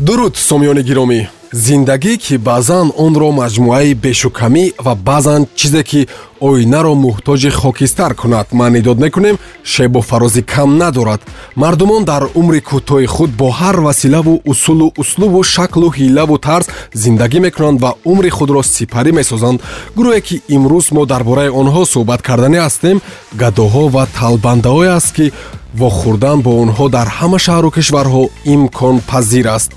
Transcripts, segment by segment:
дуруд сомиёни гиромӣ. Зиндагӣ ки баъзан онро маҷмӯаи бешукамӣ ва баъзан чизе ки оинаро муҳтоҷи хокистар кунад. Маънӣ дод мекунем шебу фарозӣ кам надорад. Мардумон дар умри кӯтоҳи худ бо ҳар василаву усулу услубу шаклу ҳилаву тарз зиндагӣ мекунанд ва умри худро сипарӣ месозанд. Гурӯҳе ки имрӯз мо дар бораи онҳо суҳбат карданӣ ҳастем гадоҳо ва талбандаҳое аст ки вохӯрдан бо онҳо дар ҳама шаҳру кишварҳо имконпазир аст.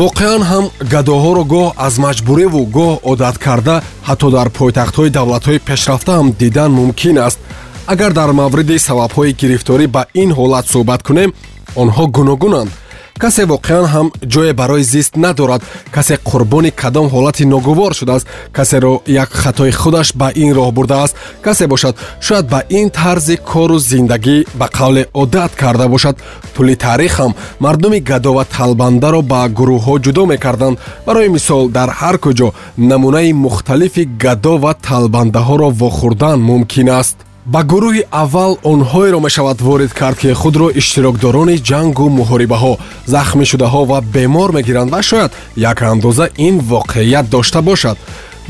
Воқеан ҳам гадоҳоро гоҳ аз маҷбуриву гоҳ одат карда ҳатто дар пойтахтҳои давлатҳои пешрафта ҳам дидан мумкин аст. Агар дар мавриди сабабҳои гирифторӣ ба ин ҳолат суҳбат кунем онҳо гуногунанд касе воқеан ҳам ҷое барои зист надорад. Касе қурбони кадом ҳолати ногувор шудааст. Касеро як хатои худаш ба ин роҳ бурдааст касе бошад шояд ба ин тарзи кору зиндагӣ ба қавле одат карда бошад. Тӯли таърих ҳам мардуми гадо ва талбандаро ба гурӯҳҳо ҷудо мекарданд. Барои мисол дар ҳар куҷо намунаи мухталифи гадо ва талбандаҳоро вохӯрдан мумкин аст ба гурӯҳи аввал онҳоеро мешавад ворид кард ки худро иштирокдорони ҷангу муҳорибаҳо захмишудаҳо ва бемор мегиранд ва шояд як андоза ин воқеият дошта бошад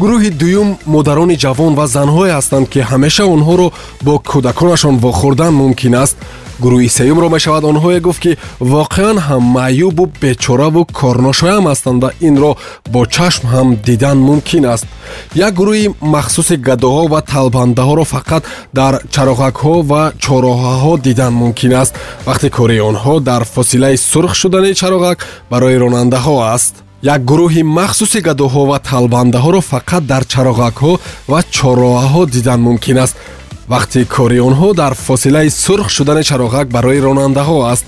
гурӯҳи дуюм модарони ҷавон ва занҳое ҳастанд ки ҳамеша онҳоро бо кӯдаконашон вохӯрдан мумкин аст. Гурӯҳи сеюмро мешавад онҳое гуфт ки воқеан ҳам маъюбу бечораву корношоям ҳастанд ва инро бо чашм ҳам дидан мумкин аст. Як гурӯҳи махсуси гадоҳо ва талбандаҳоро фақат дар чароғакҳо ва чороҳаҳо дидан мумкин аст. Вақте кори онҳо дар фосилаи сурх шудани чароғак барои ронандаҳо аст як гурӯҳи махсуси гадоҳо ва талбандаҳоро фақат дар чароғакҳо ва чороҳаҳо дидан мумкин аст. Вақте кори онҳо дар фосилаи сурх шудани чароғак барои ронандаҳо аст.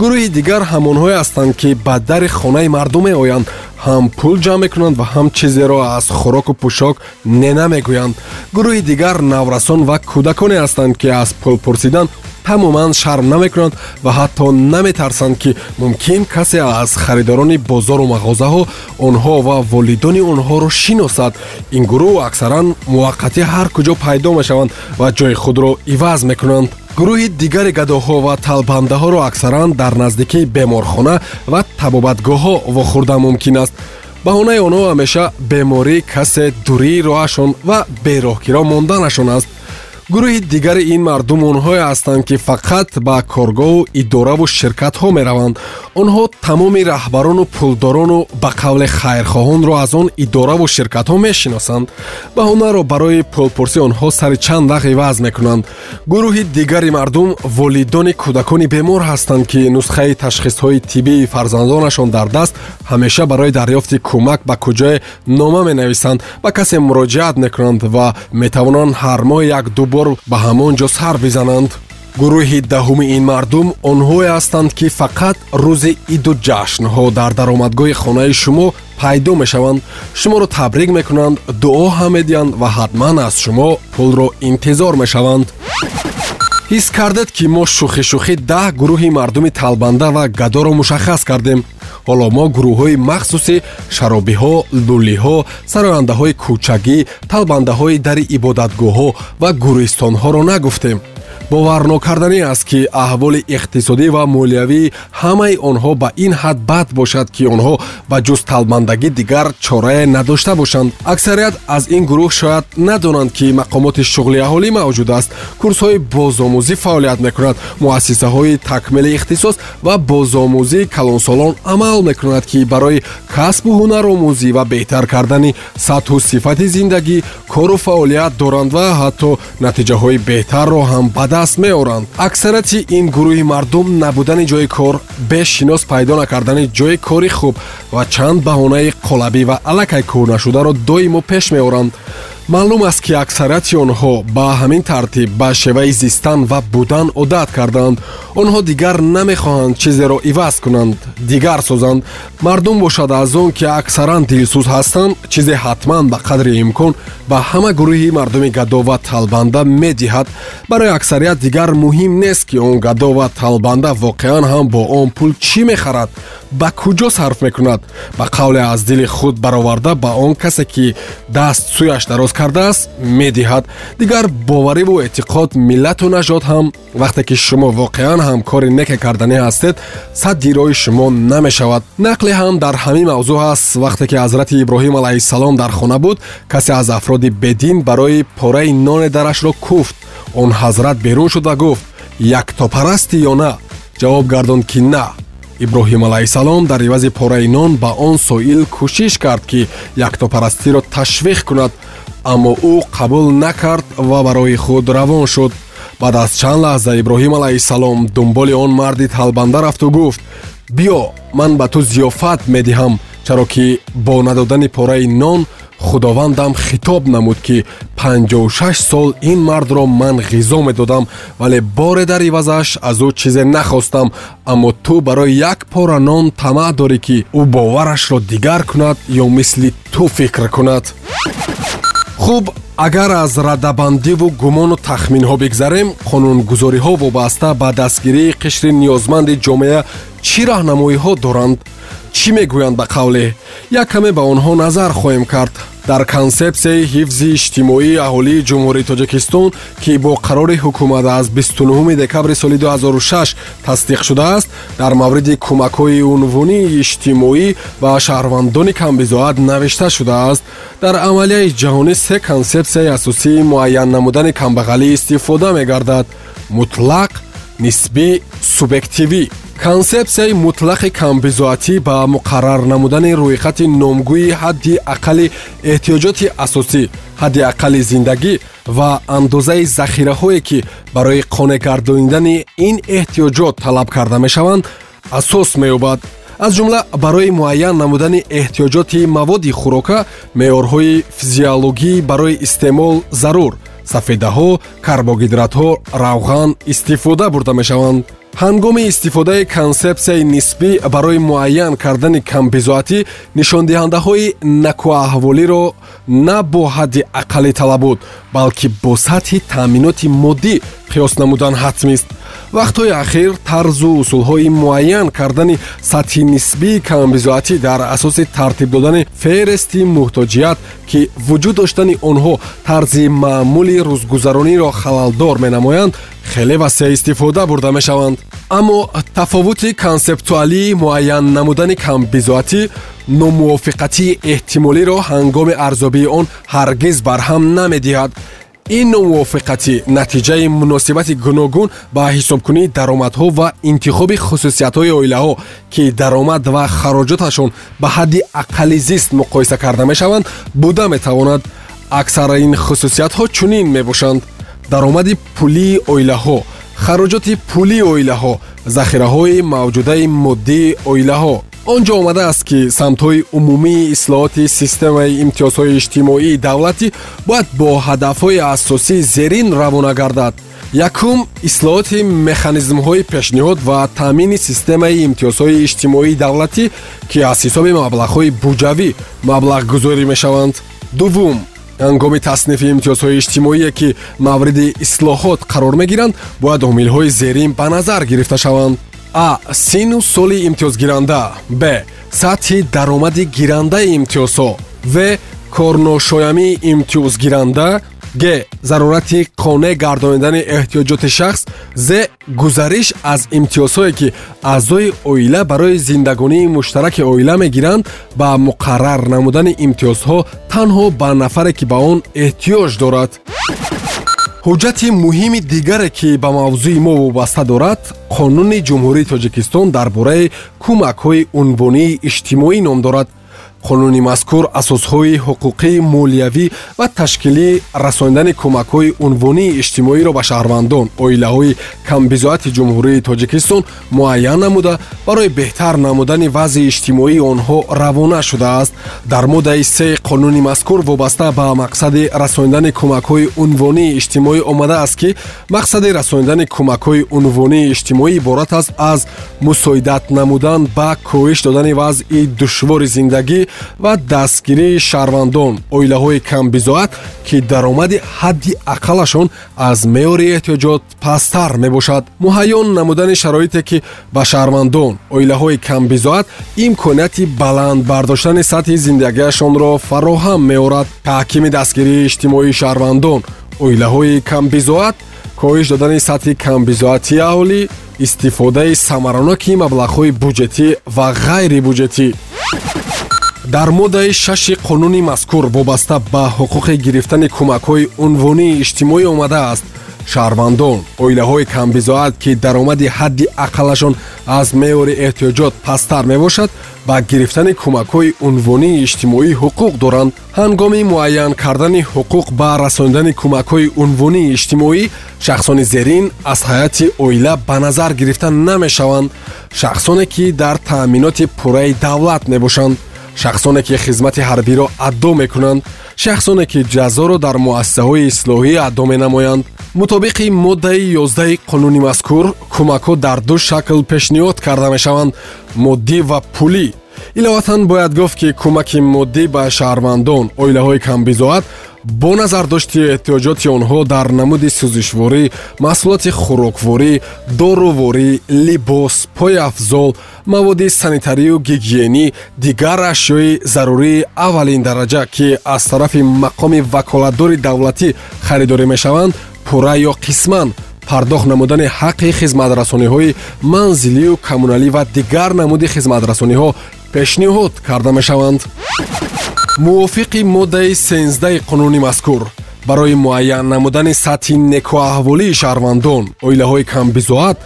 Гурӯҳи дигар ҳамонҳое ҳастанд ки ба дари хонаи мардум меоянд ҳам пул ҷамъ мекунанд ва ҳам чизеро аз хӯроку пӯшок нена мегӯянд. Гурӯҳи дигар наврасон ва кӯдаконе ҳастанд ки аз пул пурсидан тамоман шарм намекунанд ва ҳатто наметарсанд ки мумкин касе аз харидорони бозору мағозаҳо онҳо ва волидони онҳоро шиносад. Ин гурӯҳ аксаран муваққатӣ ҳар куҷо пайдо мешаванд ва ҷои худро иваз мекунанд. Гурӯҳи дигари гадоҳо ва талбандаҳоро аксаран дар наздикии беморхона ва табобатгоҳҳо вохӯрда мумкин аст. Баҳонаи онҳо ҳамеша беморӣ касе дурии роҳашон ва бероҳгиро монданашон аст гурӯҳи дигари ин мардум онҳое ҳастанд ки фақат ба коргоҳу идораву ширкатҳо мераванд. Онҳо тамоми раҳбарону пулдорону ба қавле хайрхоҳонро аз он идораву ширкатҳо мешиносанд. Баҳонаро барои пулпурсӣ онҳо сари чанд вақт иваз мекунанд. Гурӯҳи дигари мардум волидони кӯдакони бемор ҳастанд ки нусхаи ташхисҳои тиббии фарзандонашон дар даст ҳамеша барои дарёфти кӯмак ба куҷое нома менависанд. Ба касе муроҷиат мекунанд ва метавонанд ҳар моҳ як ду бор ба ҳамон ҷо сар бизананд. Гурӯҳи даҳуми ин мардум онҳое ҳастанд ки фақат рӯзи иду ҷашнҳо дар даромадгоҳи хонаи шумо пайдо мешаванд. Шуморо табрик мекунанд дуо ҳам медиҳанд ва ҳатман аз шумо пулро интизор мешаванд ҳис кардед ки мо шӯхӣ-шӯхӣ даҳ гурӯҳи мардуми талбанда ва гадоро мушаххас кардем. Ҳоло мо гурӯҳҳои махсуси шаробиҳо лӯлиҳо сарояндаҳои кӯчагӣ талбандаҳои дари ибодатгоҳҳо ва гӯристонҳоро нагуфтем боварнокарданӣ аст ки аҳволи иқтисодӣ ва молиявии ҳамаи онҳо ба ин ҳад бад бошад ки онҳо ба ҷуз талбандагӣ дигар чорае надошта бошанд. Аксарият аз ин гурӯҳ шояд надонанд ки мақомоти шуғли аҳолӣ мавҷуд аст. Курсҳои бозомӯзӣ фаъолият мекунад. Муассисаҳои такмили ихтисос ва бозомӯзии калонсолон амал мекунад ки барои касбу ҳунаромӯзӣ ва беҳтар кардани сатҳу сифати зиндагӣ кору фаъолият доранд ва ҳатто натиҷаҳои беҳтарро ҳам ба даст меоранд. Аксарияти ин гурӯҳи мардум набудани ҷои кор бешинос пайдо накардани ҷои кори хуб ва чанд баҳонаи қолабӣ ва аллакай кӯрнашударо доимо пеш меоранд маълум аст ки аксарияти онҳо ба ҳамин тартиб ба шеваи зистан ва будан одат карданд. Онҳо дигар намехоҳанд чизеро иваз кунанд дигар созанд. Мардум бошад аз он ки аксаран дилсӯз ҳастанд чизе ҳатман ба қадри имкон ба ҳама гурӯҳи мардуми гадо ва талбанда медиҳад. Барои аксарият дигар муҳим нест ки он гадо ва талбанда воқеан ҳам бо он пул чӣ мехарад ба куҷо сарф мекунад. Ба қавле аз дили худ бароварда ба он касе ки даст сӯяш дароз кардааст медиҳад. Дигар бовариву эътиқод миллату нажод ҳам вақте ки шумо воқеан ҳам кори неке карданӣ ҳастед сад дирои шумо намешавад. Нақле ҳам дар ҳамин мавзӯъ аст вақте ки ҳазрати иброҳим алайҳиссалом дар хона буд касе аз афроди бедин барои пораи ноне дарашро куфт. Он ҳазрат берун шуд ва гуфт яктопарастӣ ё на? Ҷавоб гардонд ки на иброҳим алайҳиссалом дар ивази пораи нон ба он соил кӯшиш кард ки яктопарастиро ташвиқ кунад аммо ӯ қабул накард ва барои худ равон шуд. Баъд аз чанд лаҳза иброҳим алайҳиссалом дунболи он марди талбанда рафту гуфт биё ман ба ту зиёфат медиҳам чаро ки бо надодани пораи нон худовандам хитоб намуд ки 56 сол ин мардро ман ғизо медодам вале боре дар ивазаш аз ӯ чизе нахостам. Аммо ту барои як пора нон тамаъ дорӣ ки ӯ боварашро дигар кунад ё мисли ту фикр кунад хуб агар аз раддабандиву гумону тахминҳо бигзарем қонунгузориҳо вобаста ба дастгирии қишри ниёзманди ҷомеа чӣ раҳнамоиҳо доранд? Чӣ мегӯянд ба қавле? Як каме ба онҳо назар хоҳем кард дар консепсияи ҳифзи иҷтимоии аҳолии ҷумҳурии тоҷикистон ки бо қарори ҳукумат аз 29 декабри соли 2006 тасдиқ шудааст дар мавриди кӯмакҳои унвунии иҷтимоӣ ба шаҳрвандони камбизоат навишта шудааст дар амалияи ҷаҳонӣ се консепсияи асосии муайян намудани камбағалӣ истифода мегардад мутлақ нисбӣ субъективӣ. Консепсияи мутлақи камбизоатӣ ба муқаррар намудани рӯйхати номгӯи ҳадди аққали эҳтиёҷоти асосӣ ҳадди аққали зиндагӣ ва андозаи захираҳое ки барои қонеъ гардонидани ин эҳтиёҷот талаб карда мешаванд асос меёбад. Аз ҷумла барои муайян намудани эҳтиёҷоти маводи хӯрока меъёрҳои физиологӣ барои истеъмол зарур сафедаҳо карбогидратҳо равған истифода бурда мешаванд ҳангоми истифодаи консепсияи нисбӣ барои муайян кардани камбизоатӣ нишондиҳандаҳои накуаҳволиро на бо ҳадди аққалӣ талабот балки бо сатҳи таъминоти моддӣ қиёс намудан ҳатмист вақтҳои ахир тарзу усулҳои муайян кардани сатҳи нисбии камбизоатӣ дар асоси тартиб додани феҳристи муҳтоҷият ки вуҷуд доштани онҳо тарзи маъмули рӯзгузарониро халалдор менамоянд хеле васеъ истифода бурда мешаванд. Аммо тафовути консептуалии муайян намудани камбизоатӣ номувофиқатии эҳтимолиро ҳангоми арзёбии он ҳаргиз барҳам намедиҳад. Ин номувофиқатӣ натиҷаи муносибати гуногун ба ҳисобкунии даромадҳо ва интихоби хусусиятҳои оилаҳо ки даромад ва хароҷоташон ба ҳадди аққали зист муқоиса карда мешаванд буда метавонад. Аксар ин хусусиятҳо чунин мебошанд даромади пулии оилаҳо хароҷоти пулии оилаҳо захираҳои мавҷудаи моддии оилаҳо. Он ҷо омадааст ки самтҳои умумии ислоҳоти системаи имтиёзҳои иҷтимоии давлатӣ бояд бо ҳадафҳои асосӣ зерин равона гардад. Якум ислоҳоти механизмҳои пешниҳод ва таъмини системаи имтиёзҳои иҷтимоии давлатӣ ки аз ҳисоби маблағҳои буҷавӣ маблағгузорӣ мешаванд. Дуввум ҳангоми таснифи имтиёзҳои иҷтимоие ки мавриди ислоҳот қарор мегиранд бояд омилҳои зерин ба назар гирифта шаванд. А. Сину соли имтиёзгиранда. Б. Сатҳи даромади гирандаи имтиёзҳо. В. Корношоямии имтиёзгиранда г. Зарурати қонеъ гардонидани эҳтиёҷоти шахс. З. Гузариш аз имтиёзҳое ки аъзои оила барои зиндагонии муштараки оила мегиранд ба муқаррар намудани имтиёзҳо танҳо ба нафаре ки ба он эҳтиёҷ дорад. Ҳуҷҷати муҳими дигаре ки ба мавзӯи мо вобаста дорад қонуни ҷумҳурии тоҷикистон дар бораи кӯмакҳои унвонии иҷтимоӣ ном дорад қонуни мазкур асосҳои ҳуқуқӣ молиявӣ ва ташкилӣ расонидани кӯмакҳои унвонии иҷтимоиро ба шаҳрвандон оилаҳои камбизоати ҷумҳурии тоҷикистон муайян намуда барои беҳтар намудани вазъи иҷтимоии онҳо равона шудааст. Дар моддаи се қонуни мазкур вобаста ба мақсади расонидани кӯмакҳои унвонии иҷтимоӣ омадааст ки мақсади расонидани кӯмакҳои унвонии иҷтимоӣ иборат аст аз мусоидат намудан ба коҳиш додани вазъи душвори зиндагӣ ва дастгирии шаҳрвандон. Оилаҳои камбизоат ки даромади ҳадди ақалашон аз меъёри эҳтиёҷот пасттар мебошад. Муҳайё намудани шароите ки ба шаҳрвандон оилаҳои камбизоат имконияти баланд бардоштани сатҳи зиндагиашонро фароҳам меорад. Таҳкими дастгирии иҷтимоии шаҳрвандон. Оилаҳои камбизоат коҳиш додани сатҳи камбизоатии аҳолӣ истифодаи самароноки маблағҳои буҷетӣ ва ғайрибуҷетӣ дар моддаи шаши қонуни мазкур вобаста ба ҳуқуқи гирифтани кӯмакҳои унвонии иҷтимоӣ омадааст. Шаҳрвандон оилаҳои камбизоат ки даромади ҳадди ақалашон аз меъёри эҳтиёҷот пасттар мебошад ба гирифтани кӯмакҳои унвонии иҷтимоӣ ҳуқуқ доранд. Ҳангоми муайян кардани ҳуқуқ ба расонидани кӯмакҳои унвонии иҷтимоӣ шахсони зерин аз ҳайати оила ба назар гирифта намешаванд. Шахсоне ки дар таъминоти пурраи давлат мебошанд шахсоне ки хизмати ҳарбиро адо мекунанд шахсоне ки ҷазоро дар муассисаҳои ислоҳӣ адо менамоянд. Мутобиқи моддаи ёздаи қонуни мазкур кӯмакҳо дар ду шакл пешниҳод карда мешаванд моддӣ ва пулӣ. Иловатан бояд гуфт ки кӯмаки моддӣ ба шаҳрвандон оилаҳои камбизоат бо назардошти эҳтиёҷоти онҳо дар намуди сӯзишворӣ маҳсулоти хӯрокворӣ доруворӣ либос пояфзол маводи санитарию гигиенӣ дигар ашёи зарурии аввалин дараҷа ки аз тарафи мақоми ваколатдори давлатӣ харидорӣ мешаванд пурра ё қисман пардохт намудани ҳаққи хизматрасониҳои манзилию коммуналӣ ва дигар намуди хизматрасониҳо пешниҳод карда мешаванд мувофиқи моддаи сенздаи қонуни мазкур. Барои муайян намудани сатҳи некуаҳволии шаҳрвандон оилаҳои камбизоат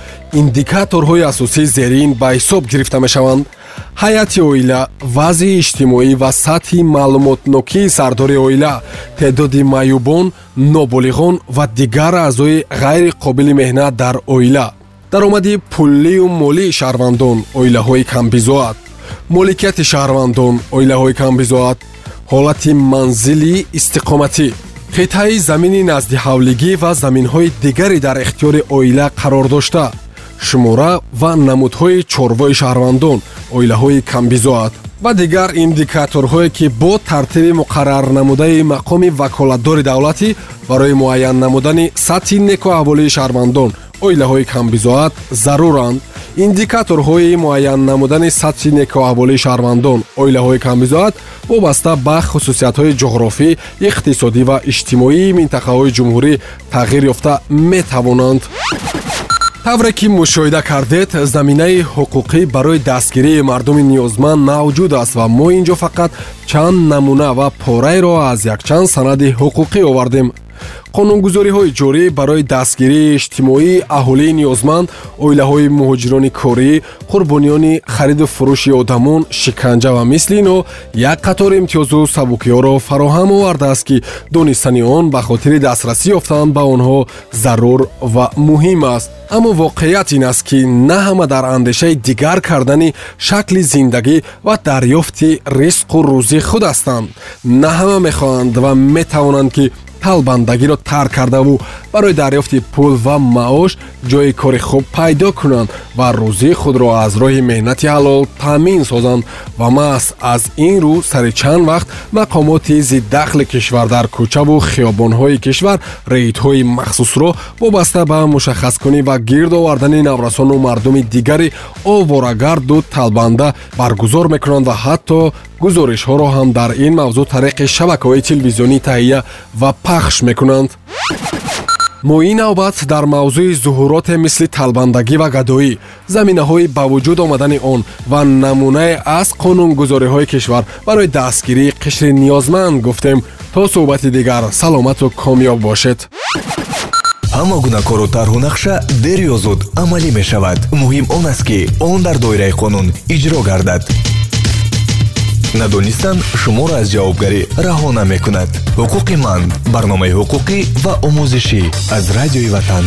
индикаторҳои асосии зерин ба ҳисоб гирифта мешаванд. Ҳайати оила вазъи иҷтимоӣ ва сатҳи маълумотнокии сардори оила теъдоди маъюбон ноболиғон ва дигар аъзои ғайриқобили меҳнат дар оила. Даромади пуллию молии шаҳрвандон оилаҳои камбизоат. Моликияти шаҳрвандон оилаҳои камбизоат ҳолати манзили истиқоматӣ. Қитъаи замини назди ҳавлигӣ ва заминҳои дигаре дар ихтиёри оила қарор дошта. Шумора ва намудҳои чорвои шаҳрвандон оилаҳои камбизоат ва дигар индикаторҳое ки бо тартиби муқаррар намудаи мақоми ваколатдори давлатӣ барои муайян намудани сатҳи некуаҳволии шаҳрвандон оилаҳои камбизоат заруранд индикаторҳои муайян намудани сатҳи некуаҳволии шаҳрвандон оилаҳои камбизоат вобаста ба хусусиятҳои ҷуғрофӣ иқтисодӣ ва иҷтимоии минтақаҳои ҷумҳурӣ тағйир ёфта метавонанд. Тавре ки мушоҳида кардед заминаи ҳуқуқӣ барои дастгирии мардуми ниёзманд мавҷуд аст ва мо ин ҷо фақат чанд намуна ва пораеро аз якчанд санади ҳуқуқӣ овардем қонунгузориҳои ҷорӣ барои дастгирии иҷтимоии аҳолии ниёзманд оилаҳои муҳоҷирони корӣ қурбониёни хариду фурӯши одамон шиканҷа ва мисли инҳо як қатори имтиёзу сабукиҳоро фароҳам овардааст ки донистани он ба хотири дастрасӣ ёфтан ба онҳо зарур ва муҳим аст. Аммо воқеият ин аст ки на ҳама дар андешаи дигар кардани шакли зиндагӣ ва дарёфти ризқу рӯзии худ ҳастанд. На ҳама мехоҳанд ва метавонанд ки талбандагиро тарк кардаву барои дарёфти пул ва маош ҷои кори хуб пайдо кунанд ва рӯзии худро аз роҳи меҳнати ҳалол таъмин созанд. Ва маҳз аз ин рӯ сари чанд вақт мақомоти зиддахли кишвар дар кӯчаву хиёбонҳои кишвар реидҳои махсусро вобаста ба мушаххаскунӣ ва гирд овардани наврасону мардуми дигари оворагарду талбанда баргузор мекунанд ва ҳатто гузоришҳоро ҳам дар ин мавзӯъ тариқи шабакаҳои телевизионӣ таҳия ва пахш мекунанд. Мо ин навбат дар мавзӯи зуҳуроте мисли талбандагӣ ва гадоӣ. Заминаҳои ба вуҷуд омадани он ва намунае аз қонунгузориҳои кишвар барои дастгирии қишри ниёзманд гуфтем то суҳбати дигар саломату комёб бошед. Ҳама гуна кору тарҳу нақша дер ё зуд амалӣ мешавад. Муҳим он аст ки он дар доираи қонун иҷро гардад надонистан шуморо аз ҷавобгарӣ раҳо намекунад ҳуқуқи ман барномаи ҳуқуқӣ ва омӯзишӣ аз радиои ватан